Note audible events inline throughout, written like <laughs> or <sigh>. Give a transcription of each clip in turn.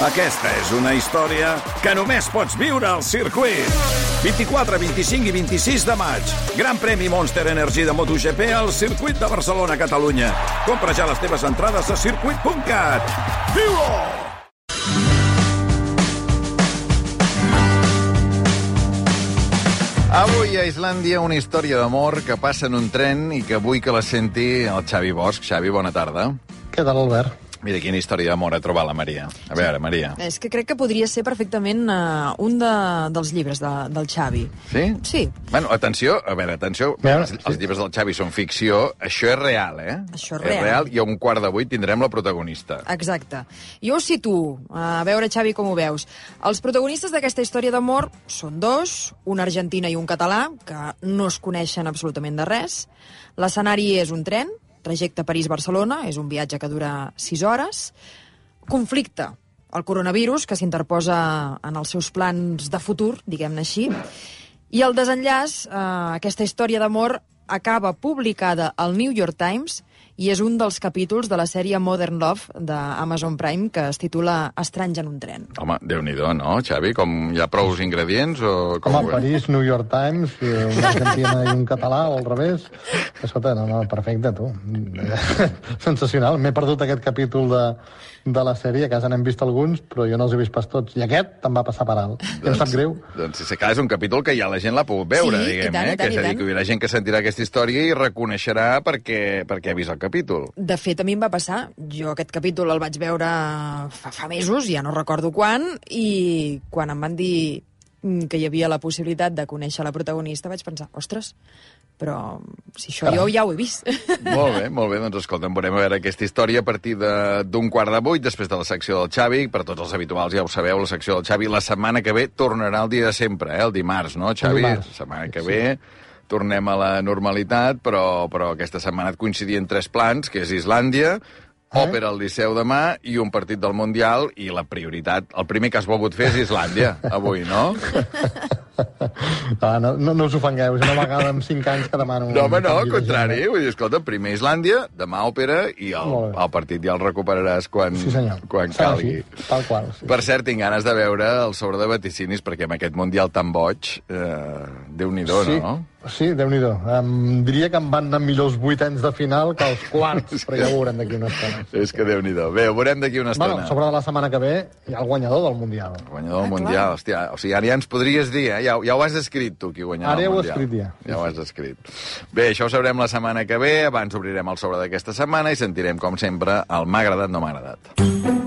Aquesta és una història que només pots viure al circuit. 24, 25 i 26 de maig. Gran premi Monster Energy de MotoGP al circuit de Barcelona, Catalunya. Compra ja les teves entrades a circuit.cat. Viu-ho! Avui a Islàndia una història d'amor que passa en un tren i que vull que la senti el Xavi Bosch. Xavi, bona tarda. Què tal, Albert? Mira quina història d'amor ha trobat la Maria. A veure, Maria. És que crec que podria ser perfectament uh, un de, dels llibres de, del Xavi. Sí? Sí. Bueno, atenció, a veure, atenció. Veure, els, sí. els llibres del Xavi són ficció. Això és real, eh? Això és És real. real i a un quart de vuit tindrem la protagonista. Exacte. Jo ho situo. A veure, Xavi, com ho veus. Els protagonistes d'aquesta història d'amor són dos, una argentina i un català, que no es coneixen absolutament de res. L'escenari és un tren, trajecte París-Barcelona, és un viatge que dura 6 hores. Conflicte, el coronavirus, que s'interposa en els seus plans de futur, diguem-ne així. I el desenllaç, eh, aquesta història d'amor, acaba publicada al New York Times i és un dels capítols de la sèrie Modern Love d'Amazon Prime que es titula Estranys en un tren. Home, déu nhi no, Xavi? Com hi ha prous ingredients o com Home? París, New York Times, i una argentina i un català, o al revés. Escolta, no, no, perfecte, tu. <laughs> Sensacional. M'he perdut aquest capítol de, de la sèrie, a casa n'hem vist alguns, però jo no els he vist pas tots. I aquest te'n va passar per alt. Em sap greu. Doncs, si clar, és un capítol que ja la gent l'ha pogut veure, Sí, diguem, tant, eh? tant, que és a dir, que hi haurà gent que sentirà aquesta història i reconeixerà perquè, perquè ha vist el capítol. De fet, a mi em va passar. Jo aquest capítol el vaig veure fa, fa mesos, ja no recordo quan, i quan em van dir mm, que hi havia la possibilitat de conèixer la protagonista, vaig pensar, ostres, però si això jo ja ho he vist. <laughs> molt bé, molt bé. Doncs escolta'm, veurem a veure aquesta història a partir de- d'un quart de vuit, després de la secció del Xavi. Per tots els habituals ja ho sabeu, la secció del Xavi la setmana que ve tornarà el dia de sempre, eh? el dimarts, no, Xavi? dimarts. La setmana que ve tornem a la normalitat, però, però aquesta setmana et coincidien tres plans, que és Islàndia, Eh? òpera al Liceu demà i un partit del Mundial i la prioritat, el primer que has volgut fer és Islàndia, <laughs> avui, no? <laughs> <laughs> Ah, no, no, no us ofengueu, és una vegada en cinc anys que demano... No, home, no, al contrari. agenda. Vull dir, escolta, primer Islàndia, demà òpera i el, el partit ja el recuperaràs quan, Sí, senyor. quan Serà calgui. així, tal qual. Sí. Per cert, tinc ganes de veure el sobre de vaticinis, perquè amb aquest Mundial tan boig, eh, Déu-n'hi-do, sí, no? Sí, Déu-n'hi-do. Um, diria que em van anar millor els vuitens de final que els quarts, <laughs> però ja ho veurem d'aquí una estona. És que Déu-n'hi-do. Bé, ho veurem d'aquí una estona. Bueno, sobre de la setmana que ve hi ha el guanyador del Mundial. Guanyador del Ah, Mundial, clar. hòstia, o sigui, ara ja ens podries dir, eh? ja, ja ho has escrit tu, qui guanyarà Ara el ja ho he Mundial. escrit ja. Ja ho has escrit. Bé, això ho sabrem la setmana que ve, abans obrirem el sobre d'aquesta setmana i sentirem, com sempre, el m'ha agradat, no m'ha agradat. M'ha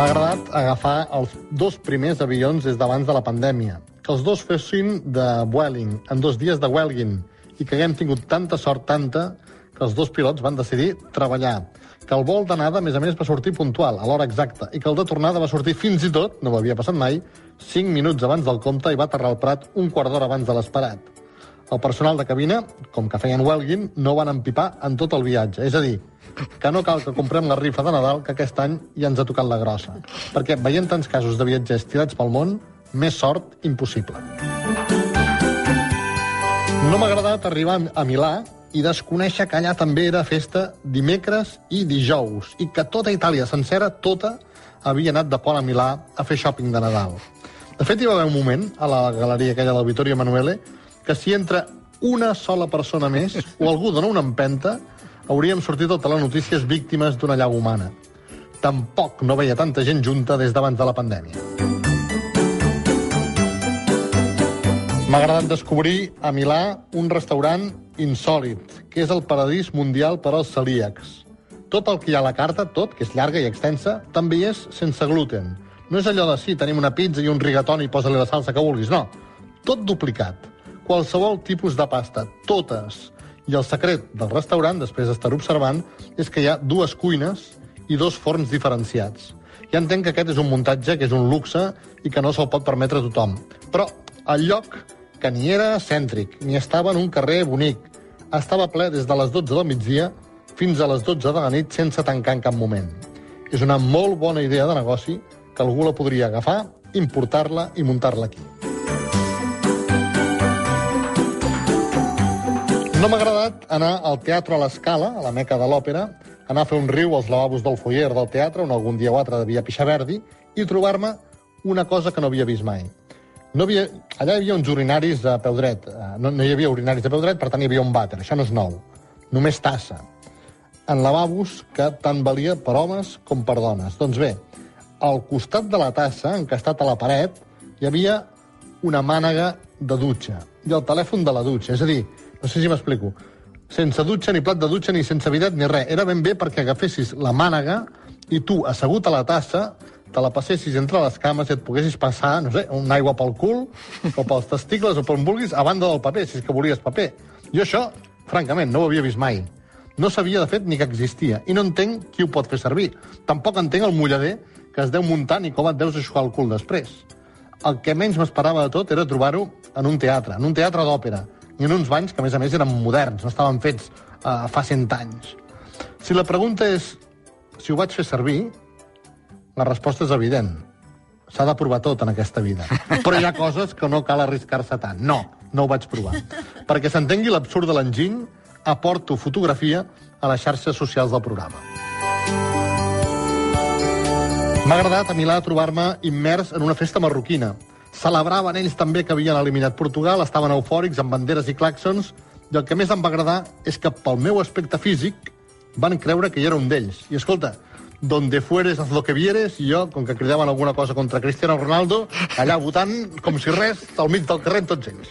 M'ha agradat agafar els dos primers avions des d'abans de la pandèmia. Que els dos fessin de Vueling, en dos dies de Welgin, i que haguem tingut tanta sort, tanta, que els dos pilots van decidir treballar. Que el vol d'anada, a més a més, va sortir puntual, a l'hora exacta, i que el de tornada va sortir fins i tot, no m'havia passat mai, 5 minuts abans del compte i va aterrar al Prat un quart d'hora abans de l'esperat. El personal de cabina, com que feien Welgin, no van empipar en tot el viatge. És a dir, que no cal que comprem la rifa de Nadal, que aquest any ja ens ha tocat la grossa. Perquè veient tants casos de viatgers tirats pel món, més sort impossible. No m'ha agradat arribar a Milà i desconèixer que allà també era festa dimecres i dijous, i que tota Itàlia sencera, tota, havia anat de pont a Milà a fer shopping de Nadal. De fet, hi va haver un moment, a la galeria aquella del Vittorio Emanuele, que si entra una sola persona més o algú dona una empenta, hauríem sortit a telenotícies víctimes d'una llau humana. Tampoc no veia tanta gent junta des d'abans de la pandèmia. M'ha agradat descobrir a Milà un restaurant insòlid, que és el paradís mundial per als celíacs. Tot el que hi ha a la carta, tot, que és llarga i extensa, també és sense gluten. No és allò de sí, tenim una pizza i un rigatoni i posa-li la salsa que vulguis, no. Tot duplicat. Qualsevol tipus de pasta, totes. I el secret del restaurant, després d'estar observant, és que hi ha dues cuines i dos forns diferenciats. Ja entenc que aquest és un muntatge, que és un luxe i que no se'l pot permetre a tothom. Però el lloc, que ni era cèntric, ni estava en un carrer bonic, estava ple des de les 12 del migdia fins a les 12 de la nit sense tancar en cap moment. És una molt bona idea de negoci que algú la podria agafar, importar-la i muntar-la aquí. No m'ha agradat anar al Teatre a l'Escala, a la meca de l'òpera, anar a fer un riu als lavabos del foyer del teatre, on algun dia o altre devia pixar Verdi, i trobar-me una cosa que no havia vist mai. No havia... Allà hi havia uns urinaris a peu dret. Eh, No, no hi havia urinaris a peu dret, per tant hi havia un vàter. Això no és nou. Només tassa. En lavabos que tant valia per homes com per dones. Doncs bé, al costat de la tassa, encastat a la paret, hi havia una mànega de dutxa i el telèfon de la dutxa. És a dir, no sé si m'explico, sense dutxa, ni plat de dutxa, ni sense bidet, ni res. Era ben bé perquè agafessis la mànega i tu, assegut a la tassa, te la passessis entre les cames i et poguessis passar, no sé, una aigua pel cul, o pels testicles, o per on vulguis, a banda del paper, si és que volies paper. Jo això, francament, no ho havia vist mai. No sabia, de fet, ni que existia. I no entenc qui ho pot fer servir. Tampoc entenc el mullader que es deu muntar ni com et deus aixugar el cul després. El que menys m'esperava de tot era trobar-ho en un teatre, en un teatre d'òpera, i en uns banys que, a més a més, eren moderns, no estaven fets uh, fa 100 anys. Si la pregunta és si ho vaig fer servir, la resposta és evident. S'ha de provar tot en aquesta vida. <laughs> Però hi ha coses que no cal arriscar-se tant. No, no ho vaig provar. Perquè s'entengui l'absurd de l'enginy, aporto fotografia a les xarxes socials del programa. M'ha agradat a Milà trobar-me immers en una festa marroquina. Celebraven ells també que havien eliminat Portugal, estaven eufòrics amb banderes i claxons, i el que més em va agradar és que pel meu aspecte físic van creure que jo era un d'ells. I escolta, donde fueres, haz lo que vieres, i jo, com que cridaven alguna cosa contra Cristiano Ronaldo, allà votant, com si res, al mig del carrer tots ells.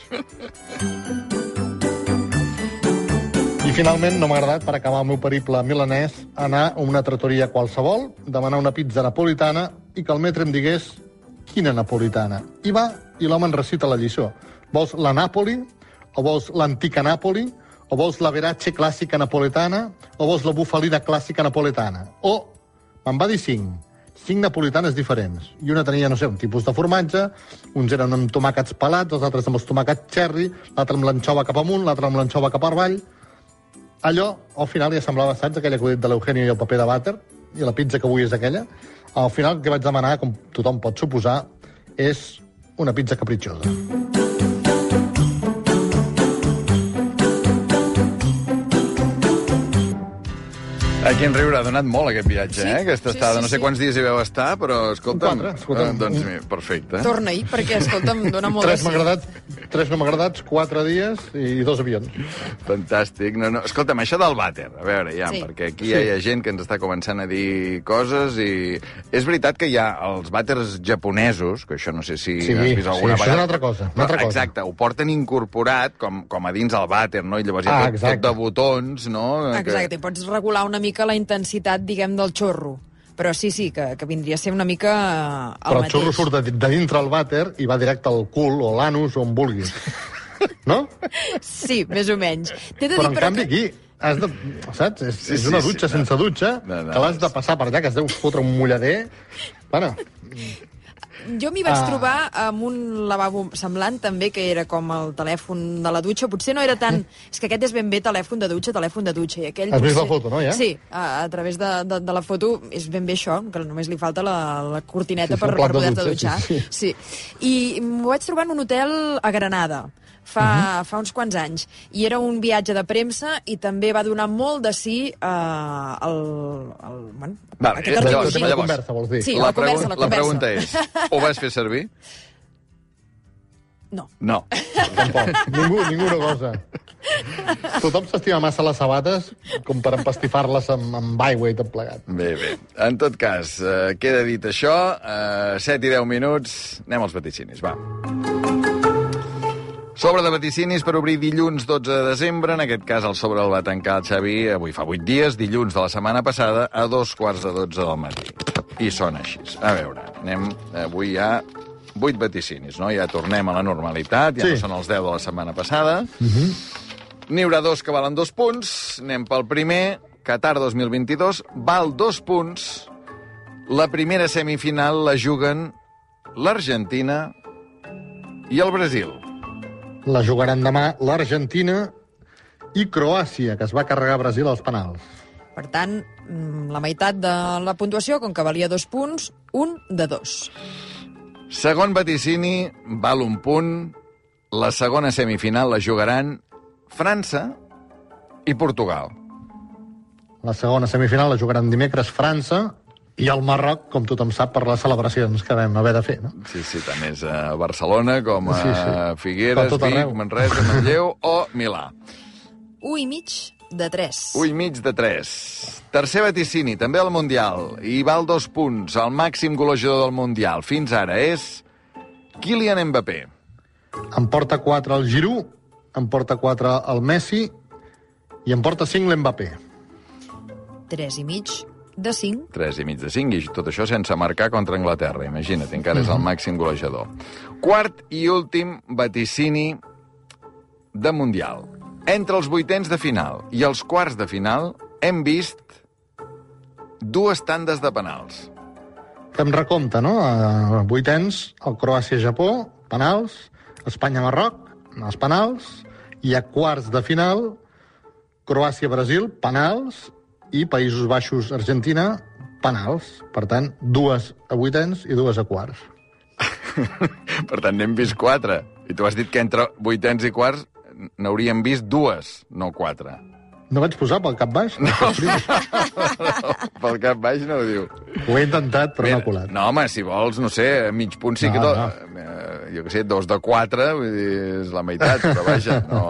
I finalment no m'ha agradat, per acabar el meu periple milanès, anar a una tratoria qualsevol, demanar una pizza napolitana i que el metre em digués quina napolitana. I va, i l'home en recita la lliçó. Vols la Nàpoli? O vols l'antica Nàpoli? O vols la verace clàssica napoletana? O vols la bufalina clàssica napoletana? O, me'n va dir cinc, cinc napolitanes diferents. I una tenia, no sé, un tipus de formatge, uns eren amb tomàquets pelats, els altres amb els tomàquets cherry, l'altre amb l'anxova cap amunt, l'altre amb l'anxova cap avall. Allò, al final, ja semblava, saps, aquell acudit de l'Eugenio i el paper de vàter, i la pizza que avui és aquella. Al final, el que vaig demanar, com tothom pot suposar, és una pizza capritxosa. Aquí en Riure ha donat molt aquest viatge, Sí, eh? Aquesta sí, estada. sí, no sé sí. quants dies hi veu estar, però escolta'm... Quatre, escolta'm. eh, doncs, mira, perfecte. Torna-hi, perquè, escolta'm, dona <laughs> molt Tres de m'ha sí. agradat, tres no m'ha agradat, quatre dies i dos avions. Fantàstic. No, no. Escolta'm, això del vàter, a veure, ja, Sí. perquè aquí ja hi ha gent que ens està començant a dir coses i... És veritat que hi ha els vàters japonesos, que això no sé si Sí, has vist alguna sí, això és vegada. una altra cosa, una altra cosa. Exacte, ho porten incorporat com, com a dins el vàter, no? I llavors hi ha Ah, tot, tot de botons, no? Exacte, i pots regular una mica la intensitat, diguem, del xorro. Però sí, sí, que, que vindria a ser una mica eh, el Però el mateix. xurro surt de, de dintre el vàter i va directe al cul o l'anus o on vulguis. No? Sí, més o menys. T'he de Però dir, en canvi aquí has de, saps? És, Sí, és sí, una sí, dutxa no. sense dutxa, No, no, que l'has de passar per allà, que es deu fotre un mullader. Bueno, Jo m'hi vaig Ah. trobar amb un lavabo semblant, també, que era com el telèfon de la dutxa. Potser no era tan... És que aquest és ben bé telèfon de dutxa, telèfon de dutxa. I aquell Has vist potser... la foto, no, ja? Sí, a, a través de, de, de la foto és ben bé això, que només li falta la, la cortineta Sí, sí, per, per de poder-te dutxa, dutxar. sí, sí. I m'ho vaig trobar en un hotel a Granada fa, uh -huh. fa uns quants anys. I era un viatge de premsa i també va donar molt de sí uh, el, el, bueno, Vale, aquest eh, article. llavors, llavors, conversa, vols dir? Sí, la, la conversa, la la conversa. pregunta és, <laughs> ho vas fer servir? No. No. tampoc. ningú, ningú no gosa. Tothom s'estima massa les sabates com per empastifar-les amb, amb aigua i tot plegat. Bé, bé. En tot cas, eh, queda dit això. Eh, 7 i 10 minuts. Anem als vaticinis, va. Sobre de vaticinis per obrir dilluns 12 de desembre. En aquest cas, el sobre el va tancar el Xavi avui fa 8 dies, dilluns de la setmana passada, a dos quarts de 12 del matí. I sona així. A veure, anem... Avui hi ha 8 vaticinis, no? Ja tornem a la normalitat, ja Sí. no són els 10 de la setmana passada. N'hi haurà dos que valen dos punts. Anem pel primer. Qatar 2022 val dos punts. La primera semifinal la juguen l'Argentina i el Brasil. La jugaran demà l'Argentina i Croàcia, que es va carregar Brasil als penals. Per tant, mm, la meitat de la puntuació, com que valia dos punts, un de dos. Segon vaticini, val un punt. La segona semifinal la jugaran França i Portugal. La segona semifinal la jugaran dimecres França i el Marroc, com tothom sap, per les celebracions que vam haver de fer, no? Sí, sí, tant és a Barcelona com a Sí, sí. Figueres, Per tot Vic, arreu. Manresa, Manlleu o Milà. 1 i mig de 3. Ui, mig de 3. Tercer vaticini, també al Mundial. I val dos punts. El màxim golejador del Mundial fins ara és Kylian Mbappé. En porta 4 el Giroud, en porta 4 el Messi i en porta 5 l'Mbappé. 3 i mig de 5. 3 i mig de 5, i tot això sense marcar contra Anglaterra. Imagina't, encara és el màxim golejador. Quart i últim vaticini de Mundial. Entre els vuitens de final i els quarts de final hem vist dues tandes de penals. Fem recompte, no? A vuitens, el Croàcia-Japó, penals, Espanya-Marroc, els penals, i a quarts de final, Croàcia-Brasil, penals, i Països Baixos-Argentina, penals. Per tant, dues a vuitens i dues a quarts. <laughs> Per tant, n'hem vist quatre. I tu has dit que entre vuitens i quarts n'hauríem vist dues, no quatre. No vaig posar pel cap baix? <laughs> No. <laughs> Pel cap baix no ho diu. Ho he intentat, però no ha colat. No, home, si vols, no sé, mig punt sí No, que... no. No. Jo què sé, dos de quatre, vull dir, és la meitat, però vaja, no,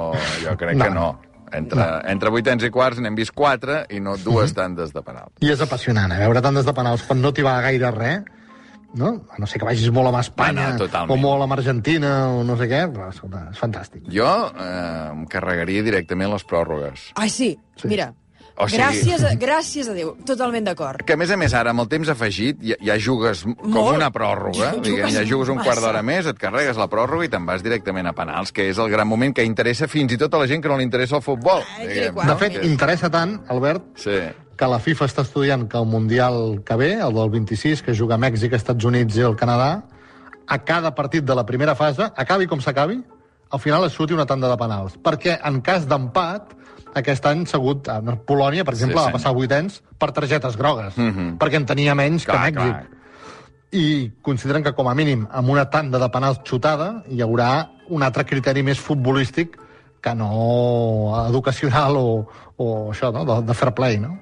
jo crec No. que no. Entre, entre vuitens i quarts n'hem vist quatre i no dues tandes de penal. I és apassionant, eh? veure tantes de penals quan no t'hi va gaire res, no? A no sé que vagis molt amb Espanya, No, no, o molt amb Argentina, o no sé què, però escolta, és fantàstic. Jo eh, em carregaria directament les pròrrogues. Ai, sí, Sí. mira. O sigui- Gràcies, a, gràcies a Déu, totalment d'acord. Que, a més a més, ara, amb el temps afegit, ja, ja jugues com Molt. una pròrroga. Ja <laughs> Diguem, jugues ja jugues un quart massa. d'hora més, et carregues la pròrroga i te'n vas directament a penals, que és el gran moment que interessa fins i tot a la gent que no li interessa el futbol. Diguem, igual. De no? fet, interessa tant, Albert, Sí. que la FIFA està estudiant que el Mundial que ve, el del 26, que juga a Mèxic, Estats Units i el Canadà, a cada partit de la primera fase, acabi com s'acabi, al final es surti una tanda de penals. Perquè en cas d'empat, aquest any s'ha hagut... a Polònia, per exemple, Sí, va sí. passar a vuitens per targetes grogues, Mhm. perquè en tenia menys Clar, que Mèxic. clar. I consideren que, com a mínim, amb una tanda de penals xutada, hi haurà un altre criteri més futbolístic que no educacional o, o això, no? de, de fair play, no?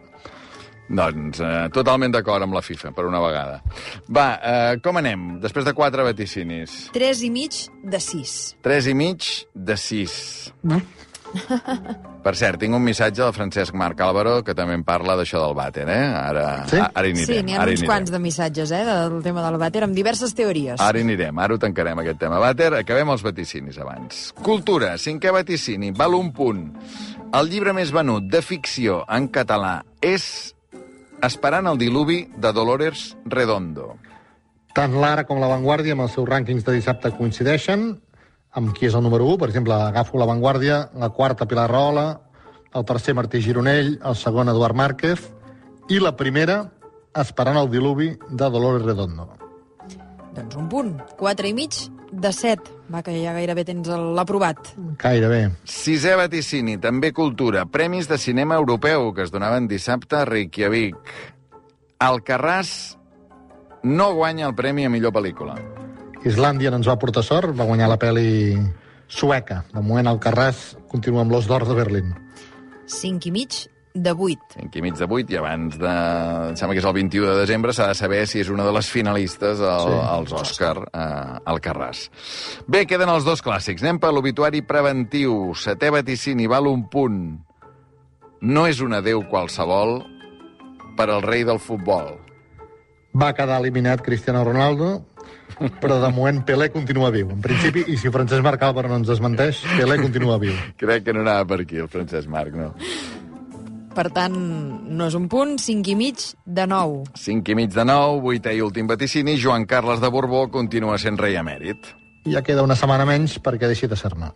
Doncs eh, totalment d'acord amb la FIFA, per una vegada. Va, eh, com anem? Després de quatre vaticinis. 3 i mig de 6. Tres i mig de sis. Per cert, tinc un missatge del Francesc Marc Álvaro que també em parla d'això del vàter, eh? Ara, Sí? ara hi anirem. Sí, n'hi ha uns quants de missatges, eh, del tema del vàter, amb diverses teories. Ara hi anirem, ara ho tancarem, aquest tema vàter. Acabem els vaticinis abans. Cultura, cinquè vaticini, val un punt. El llibre més venut de ficció en català és Esperant el diluvi de Dolores Redondo. Tant l'Ara com la Vanguardia amb els seus rànquings de dissabte coincideixen amb qui és el número 1. Per exemple, agafo la Vanguardia, la quarta Pilar Rahola, el tercer Martí Gironell, el segon Eduard Márquez i la primera Esperant el diluvi de Dolores Redondo. Doncs un punt. 4 i mig de 7. Va, que ja gairebé tens l'aprovat. Gairebé. Sisè vaticini, també cultura. Premis de cinema europeu que es donaven dissabte a Reykjavik. Alcarràs no guanya el premi a millor pel·lícula. Islàndia no ens va portar sort, va guanyar la pel·li sueca. De moment, el Carràs continua amb l'Os d'Or de Berlín. 5 i mig de 8. 5 i mig de 8 i abans de... Em sembla que és el 21 de desembre, s'ha de saber si és una de les finalistes al, Sí. als Òscar eh, al Carràs. Bé, queden els dos clàssics. Anem per l'obituari preventiu. Setè vaticini, val un punt. No és un adeu qualsevol per al rei del futbol. Va quedar eliminat Cristiano Ronaldo, però de moment Pelé continua viu. En principi, i si Francesc Marc Álvaro no ens desmenteix, Pelé continua viu. Crec que no anava per aquí, el Francesc Marc, no. Per tant, no és un punt, 5 i mig de 9. 5 i mig de 9, vuitè i últim vaticini, Joan Carles de Borbó continua sent rei emèrit. Ja queda una setmana menys perquè deixi de ser-ne.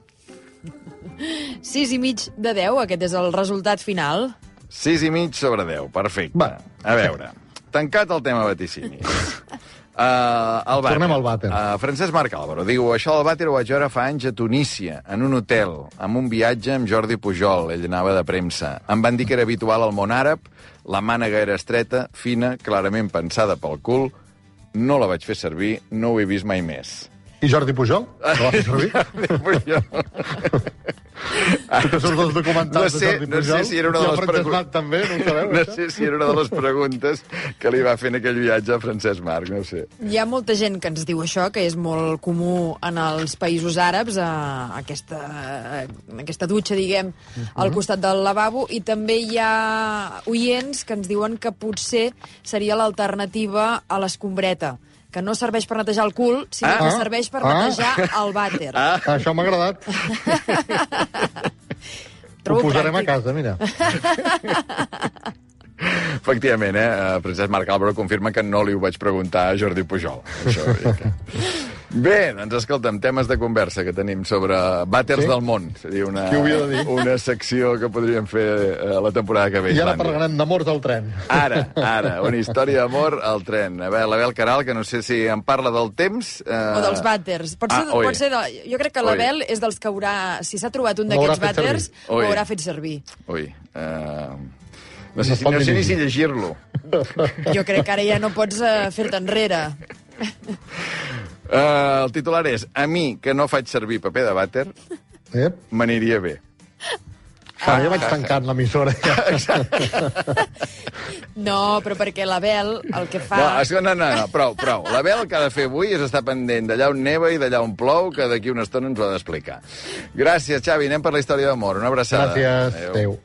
6 i mig de 10, aquest és el resultat final. 6 i mig sobre 10, perfecte. Va. A veure, tancat el tema vaticini. <laughs> Uh, el vàter. Tornem al vàter. Uh, Francesc Marc Álvaro diu això del vàter ho vaig veure fa anys a Tunísia, en un hotel, amb un viatge amb Jordi Pujol, ell anava de premsa. Em van dir que era habitual al món àrab, la mànega era estreta, fina, clarament pensada pel cul, no la vaig fer servir, no ho he vist mai més. I Jordi Pujol? <laughs> No va fer servir? Pujol. Tu que surts dels documentals No sé- de Jordi no sé Pujol. si era una de les Francesc pregun- Marc també, no ho sabeu? No sé si era una de les preguntes que li va fer en aquell viatge a Francesc Marc, no sé. Hi ha molta gent que ens diu això, que és molt comú en els països àrabs, a aquesta, aquesta dutxa, diguem, al costat del lavabo, i també hi ha oients que ens diuen que potser seria l'alternativa a l'escombreta, que no serveix per netejar el cul, sinó Ah. que serveix per Ah. netejar el vàter. Ah, Això m'ha agradat. <laughs> Ho posarem a pràctic. casa, mira. <laughs> efectivament, eh? Francesc Marc Álvaro confirma que no li ho vaig preguntar a Jordi Pujol. Això, dir que... Bé, doncs escolta'm, temes de conversa que tenim sobre vàters Sí? del món. Seria una, Qui ho havia de dir? una secció que podríem fer eh, la temporada que ve. I ara Islàndia. parlarem d'amors al tren. Ara, <laughs> ara, una història d'amor al tren. A veure, l'Abel Caral, que no sé si em parla del temps... Eh... O dels vàters. Pot ser, Ah, oi. pot ser de, jo crec que Oi. l'Abel és dels que haurà... Si s'ha trobat un d'aquests vàters, ho Oi. haurà fet servir. Ui, eh... No No sé, pot no sé ni si llegir-lo. Jo crec que ara ja no pots uh, fer-te enrere. <laughs> Uh, el titular és A mi, que no faig servir paper de vàter, Ep. m'aniria bé. Ah, jo vaig tancant l'emissora. Ja. <laughs> No, però perquè l'Abel el que fa... No, és no, no, no, prou, prou. La Bel que ha de fer avui és estar pendent d'allà on neva i d'allà on plou, que d'aquí una estona ens ho ha d'explicar. Gràcies, Xavi. Anem per la història d'amor. Una abraçada. Gràcies. Adéu.